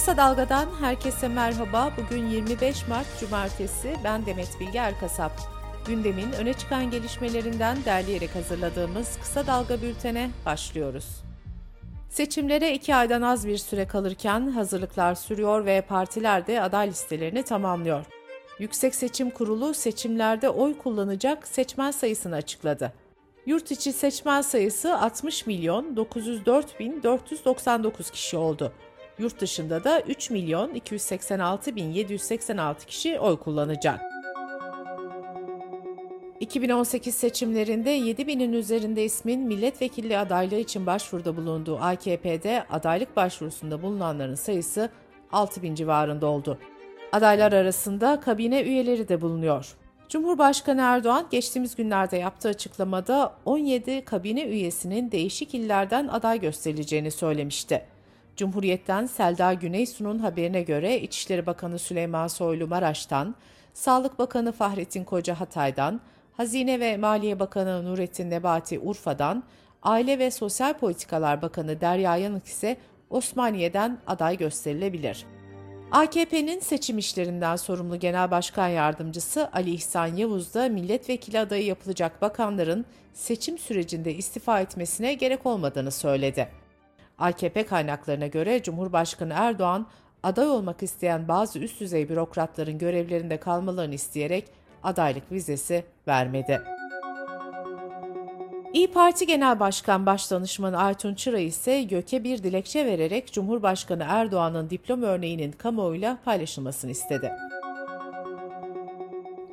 Kısa Dalga'dan herkese merhaba. Bugün 25 Mart Cumartesi. Ben Demet Bilge Erkasap. Gündemin öne çıkan gelişmelerinden derleyerek hazırladığımız Kısa Dalga bültene başlıyoruz. Seçimlere iki aydan az bir süre kalırken hazırlıklar sürüyor ve partiler de aday listelerini tamamlıyor. Yüksek Seçim Kurulu seçimlerde oy kullanacak seçmen sayısını açıkladı. Yurt içi seçmen sayısı 60 milyon 904 bin 499 kişi oldu. Yurt dışında da 3 milyon 286 bin 786 kişi oy kullanacak. 2018 seçimlerinde 7 binin üzerinde ismin milletvekilliği adaylığı için başvuruda bulunduğu AKP'de adaylık başvurusunda bulunanların sayısı 6 bin civarında oldu. Adaylar arasında kabine üyeleri de bulunuyor. Cumhurbaşkanı Erdoğan geçtiğimiz günlerde yaptığı açıklamada 17 kabine üyesinin değişik illerden aday gösterileceğini söylemişti. Cumhuriyet'ten Selda Güneysu'nun haberine göre İçişleri Bakanı Süleyman Soylu Maraş'tan, Sağlık Bakanı Fahrettin Koca Hatay'dan, Hazine ve Maliye Bakanı Nurettin Nebati Urfa'dan, Aile ve Sosyal Politikalar Bakanı Derya Yanık ise Osmaniye'den aday gösterilebilir. AKP'nin seçim işlerinden sorumlu Genel Başkan Yardımcısı Ali İhsan Yavuz da milletvekili adayı yapılacak bakanların seçim sürecinde istifa etmesine gerek olmadığını söyledi. AKP kaynaklarına göre Cumhurbaşkanı Erdoğan aday olmak isteyen bazı üst düzey bürokratların görevlerinde kalmalarını isteyerek adaylık vizesi vermedi. İyi Parti Genel Başkan Başdanışmanı Aytun Çıray ise YÖK'e bir dilekçe vererek Cumhurbaşkanı Erdoğan'ın diploma örneğinin kamuoyuyla paylaşılmasını istedi.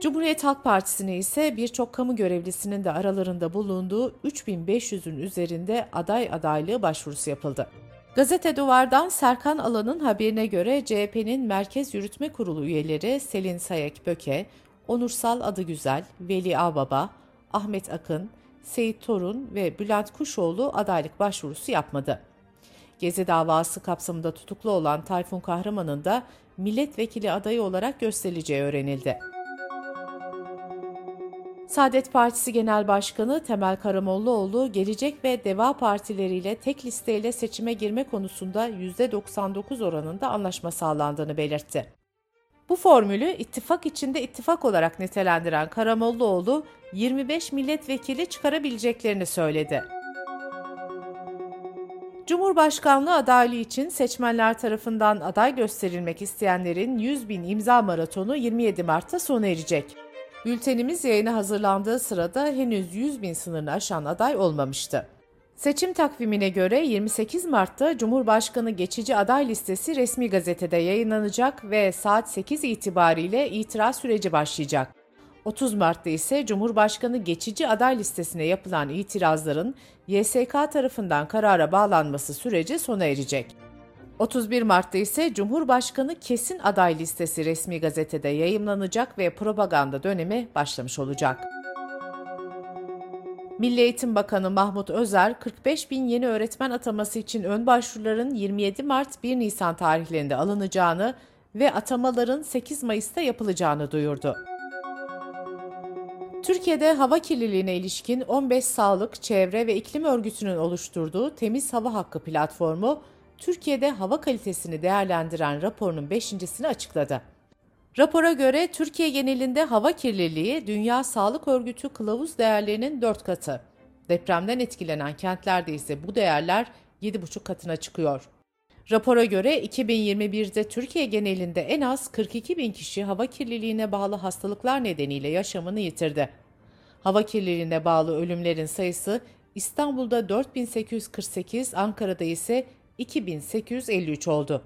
Cumhuriyet Halk Partisi'ne ise birçok kamu görevlisinin de aralarında bulunduğu 3500'ün üzerinde aday adaylığı başvurusu yapıldı. Gazete Duvar'dan Serkan Alan'ın haberine göre CHP'nin Merkez Yürütme Kurulu üyeleri Selin Sayek Böke, Onursal Adıgüzel, Veli Ağbaba, Ahmet Akın, Seyit Torun ve Bülent Kuşoğlu adaylık başvurusu yapmadı. Gezi davası kapsamında tutuklu olan Tayfun Kahraman'ın da milletvekili adayı olarak gösterileceği öğrenildi. Saadet Partisi Genel Başkanı Temel Karamollaoğlu, Gelecek ve Deva partileriyle tek listeyle seçime girme konusunda %99 oranında anlaşma sağlandığını belirtti. Bu formülü ittifak içinde ittifak olarak nitelendiren Karamollaoğlu, 25 milletvekili çıkarabileceklerini söyledi. Cumhurbaşkanlığı adaylığı için seçmenler tarafından aday gösterilmek isteyenlerin 100 bin imza maratonu 27 Mart'ta sona erecek. Bültenimiz yayına hazırlandığı sırada henüz 100 bin sınırını aşan aday olmamıştı. Seçim takvimine göre 28 Mart'ta Cumhurbaşkanı geçici aday listesi resmi gazetede yayınlanacak ve saat 8 itibariyle itiraz süreci başlayacak. 30 Mart'ta ise Cumhurbaşkanı geçici aday listesine yapılan itirazların YSK tarafından karara bağlanması süreci sona erecek. 31 Mart'ta ise Cumhurbaşkanı kesin aday listesi resmi gazetede yayımlanacak ve propaganda dönemi başlamış olacak. Milli Eğitim Bakanı Mahmut Özer, 45 bin yeni öğretmen ataması için ön başvuruların 27 Mart 1 Nisan tarihlerinde alınacağını ve atamaların 8 Mayıs'ta yapılacağını duyurdu. Türkiye'de hava kirliliğine ilişkin 15 sağlık, çevre ve iklim örgütünün oluşturduğu Temiz Hava Hakkı platformu, Türkiye'de hava kalitesini değerlendiren raporunun beşincisini açıkladı. Rapora göre Türkiye genelinde hava kirliliği Dünya Sağlık Örgütü kılavuz değerlerinin 4 katı. Depremden etkilenen kentlerde ise bu değerler 7,5 katına çıkıyor. Rapora göre 2021'de Türkiye genelinde en az 42 bin kişi hava kirliliğine bağlı hastalıklar nedeniyle yaşamını yitirdi. Hava kirliliğine bağlı ölümlerin sayısı İstanbul'da 4848, Ankara'da ise 2853 oldu.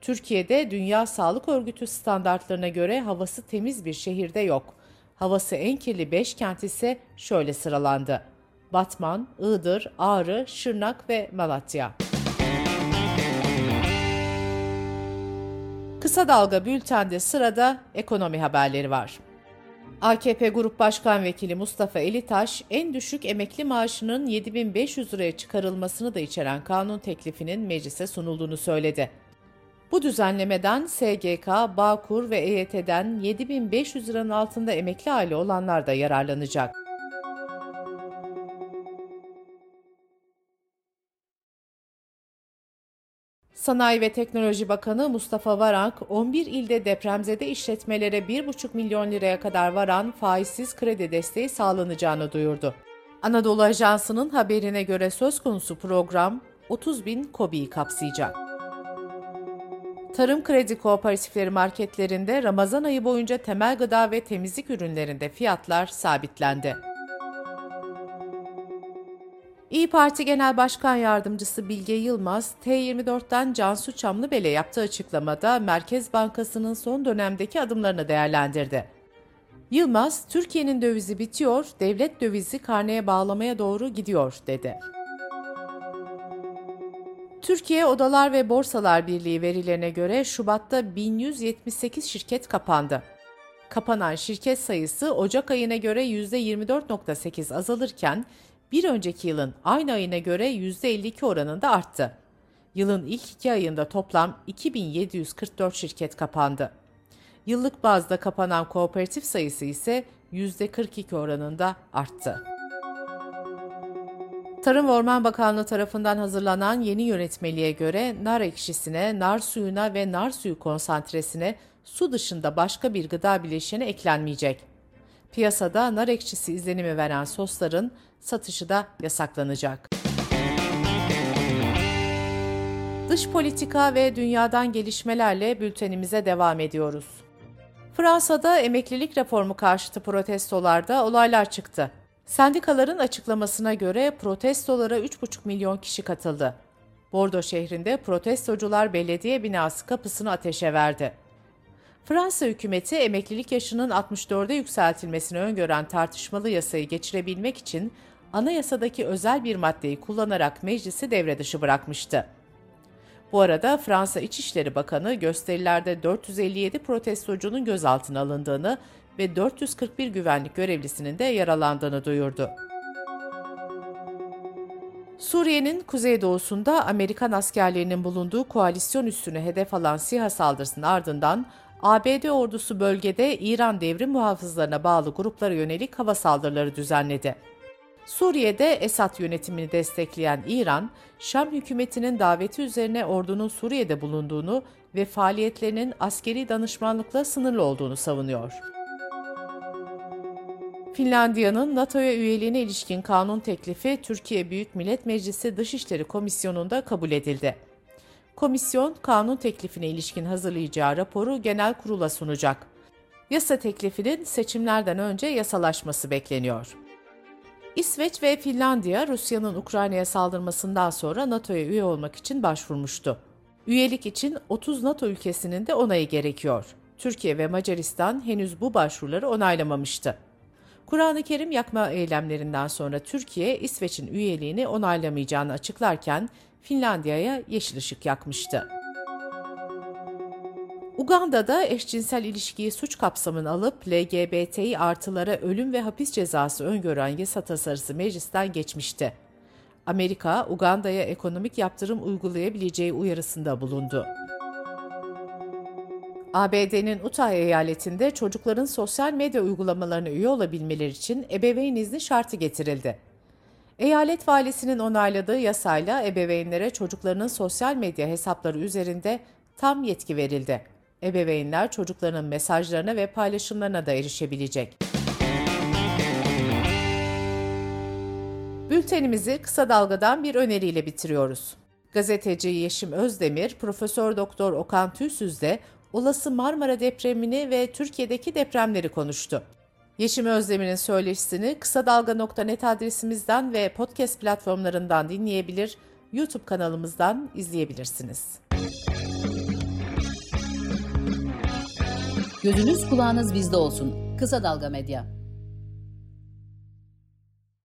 Türkiye'de Dünya Sağlık Örgütü standartlarına göre havası temiz bir şehirde yok. Havası en kirli 5 kent ise şöyle sıralandı. Batman, Iğdır, Ağrı, Şırnak ve Malatya. Kısa Dalga Bülten'de sırada ekonomi haberleri var. AKP Grup Başkan Vekili Mustafa Elitaş, en düşük emekli maaşının 7500 liraya çıkarılmasını da içeren kanun teklifinin meclise sunulduğunu söyledi. Bu düzenlemeden SGK, Bağkur ve EYT'den 7500 liranın altında emekli aile olanlar da yararlanacak. Sanayi ve Teknoloji Bakanı Mustafa Varank, 11 ilde depremzede işletmelere 1,5 milyon liraya kadar varan faizsiz kredi desteği sağlanacağını duyurdu. Anadolu Ajansı'nın haberine göre söz konusu program 30 bin kobiyi kapsayacak. Tarım kredi kooperatifleri marketlerinde Ramazan ayı boyunca temel gıda ve temizlik ürünlerinde fiyatlar sabitlendi. İyi Parti Genel Başkan Yardımcısı Bilge Yılmaz, T24'ten Cansu Çamlıbel'e yaptığı açıklamada Merkez Bankası'nın son dönemdeki adımlarını değerlendirdi. Yılmaz, Türkiye'nin dövizi bitiyor, devlet dövizi karneye bağlamaya doğru gidiyor, dedi. Türkiye Odalar ve Borsalar Birliği verilerine göre Şubat'ta 1178 şirket kapandı. Kapanan şirket sayısı Ocak ayına göre %24.8 azalırken bir önceki yılın aynı ayına göre %52 oranında arttı. Yılın ilk iki ayında toplam 2744 şirket kapandı. Yıllık bazda kapanan kooperatif sayısı ise %42 oranında arttı. Tarım ve Orman Bakanlığı tarafından hazırlanan yeni yönetmeliğe göre nar ekşisine, nar suyuna ve nar suyu konsantresine su dışında başka bir gıda bileşeni eklenmeyecek. Piyasada nar ekşisi izlenimi veren sosların satışı da yasaklanacak. Dış politika ve dünyadan gelişmelerle bültenimize devam ediyoruz. Fransa'da emeklilik reformu karşıtı protestolarda olaylar çıktı. Sendikaların açıklamasına göre protestolara 3,5 milyon kişi katıldı. Bordo şehrinde protestocular belediye binası kapısını ateşe verdi. Fransa hükümeti emeklilik yaşının 64'e yükseltilmesini öngören tartışmalı yasayı geçirebilmek için anayasadaki özel bir maddeyi kullanarak meclisi devre dışı bırakmıştı. Bu arada Fransa İçişleri Bakanı gösterilerde 457 protestocunun gözaltına alındığını ve 441 güvenlik görevlisinin de yaralandığını duyurdu. Suriye'nin kuzeydoğusunda Amerikan askerlerinin bulunduğu koalisyon üssünü hedef alan SİHA saldırısının ardından ABD ordusu bölgede İran devrim muhafızlarına bağlı gruplara yönelik hava saldırıları düzenledi. Suriye'de Esad yönetimini destekleyen İran, Şam hükümetinin daveti üzerine ordunun Suriye'de bulunduğunu ve faaliyetlerinin askeri danışmanlıkla sınırlı olduğunu savunuyor. Finlandiya'nın NATO'ya üyeliğine ilişkin kanun teklifi Türkiye Büyük Millet Meclisi Dışişleri Komisyonu'nda kabul edildi. Komisyon, kanun teklifine ilişkin hazırlayacağı raporu genel kurula sunacak. Yasa teklifinin seçimlerden önce yasalaşması bekleniyor. İsveç ve Finlandiya, Rusya'nın Ukrayna'ya saldırmasından sonra NATO'ya üye olmak için başvurmuştu. Üyelik için 30 NATO ülkesinin de onayı gerekiyor. Türkiye ve Macaristan henüz bu başvuruları onaylamamıştı. Kur'an-ı Kerim yakma eylemlerinden sonra Türkiye, İsveç'in üyeliğini onaylamayacağını açıklarken Finlandiya'ya yeşil ışık yakmıştı. Uganda'da eşcinsel ilişkiyi suç kapsamına alıp LGBTİ artılara ölüm ve hapis cezası öngören yasa tasarısı meclisten geçmişti. Amerika, Uganda'ya ekonomik yaptırım uygulayabileceği uyarısında bulundu. ABD'nin Utah eyaletinde çocukların sosyal medya uygulamalarına üye olabilmeleri için ebeveyn izni şartı getirildi. Eyalet valisinin onayladığı yasayla ebeveynlere çocuklarının sosyal medya hesapları üzerinde tam yetki verildi. Ebeveynler çocuklarının mesajlarına ve paylaşımlarına da erişebilecek. Bültenimizi kısa dalgadan bir öneriyle bitiriyoruz. Gazeteci Yeşim Özdemir, Profesör Doktor Okan Tüysüz de olası Marmara depremini ve Türkiye'deki depremleri konuştu. Yeşim Özdemir'in söyleşisini kısa dalga.net adresimizden ve podcast platformlarından dinleyebilir, YouTube kanalımızdan izleyebilirsiniz. Gözünüz kulağınız bizde olsun. Kısa Dalga Medya.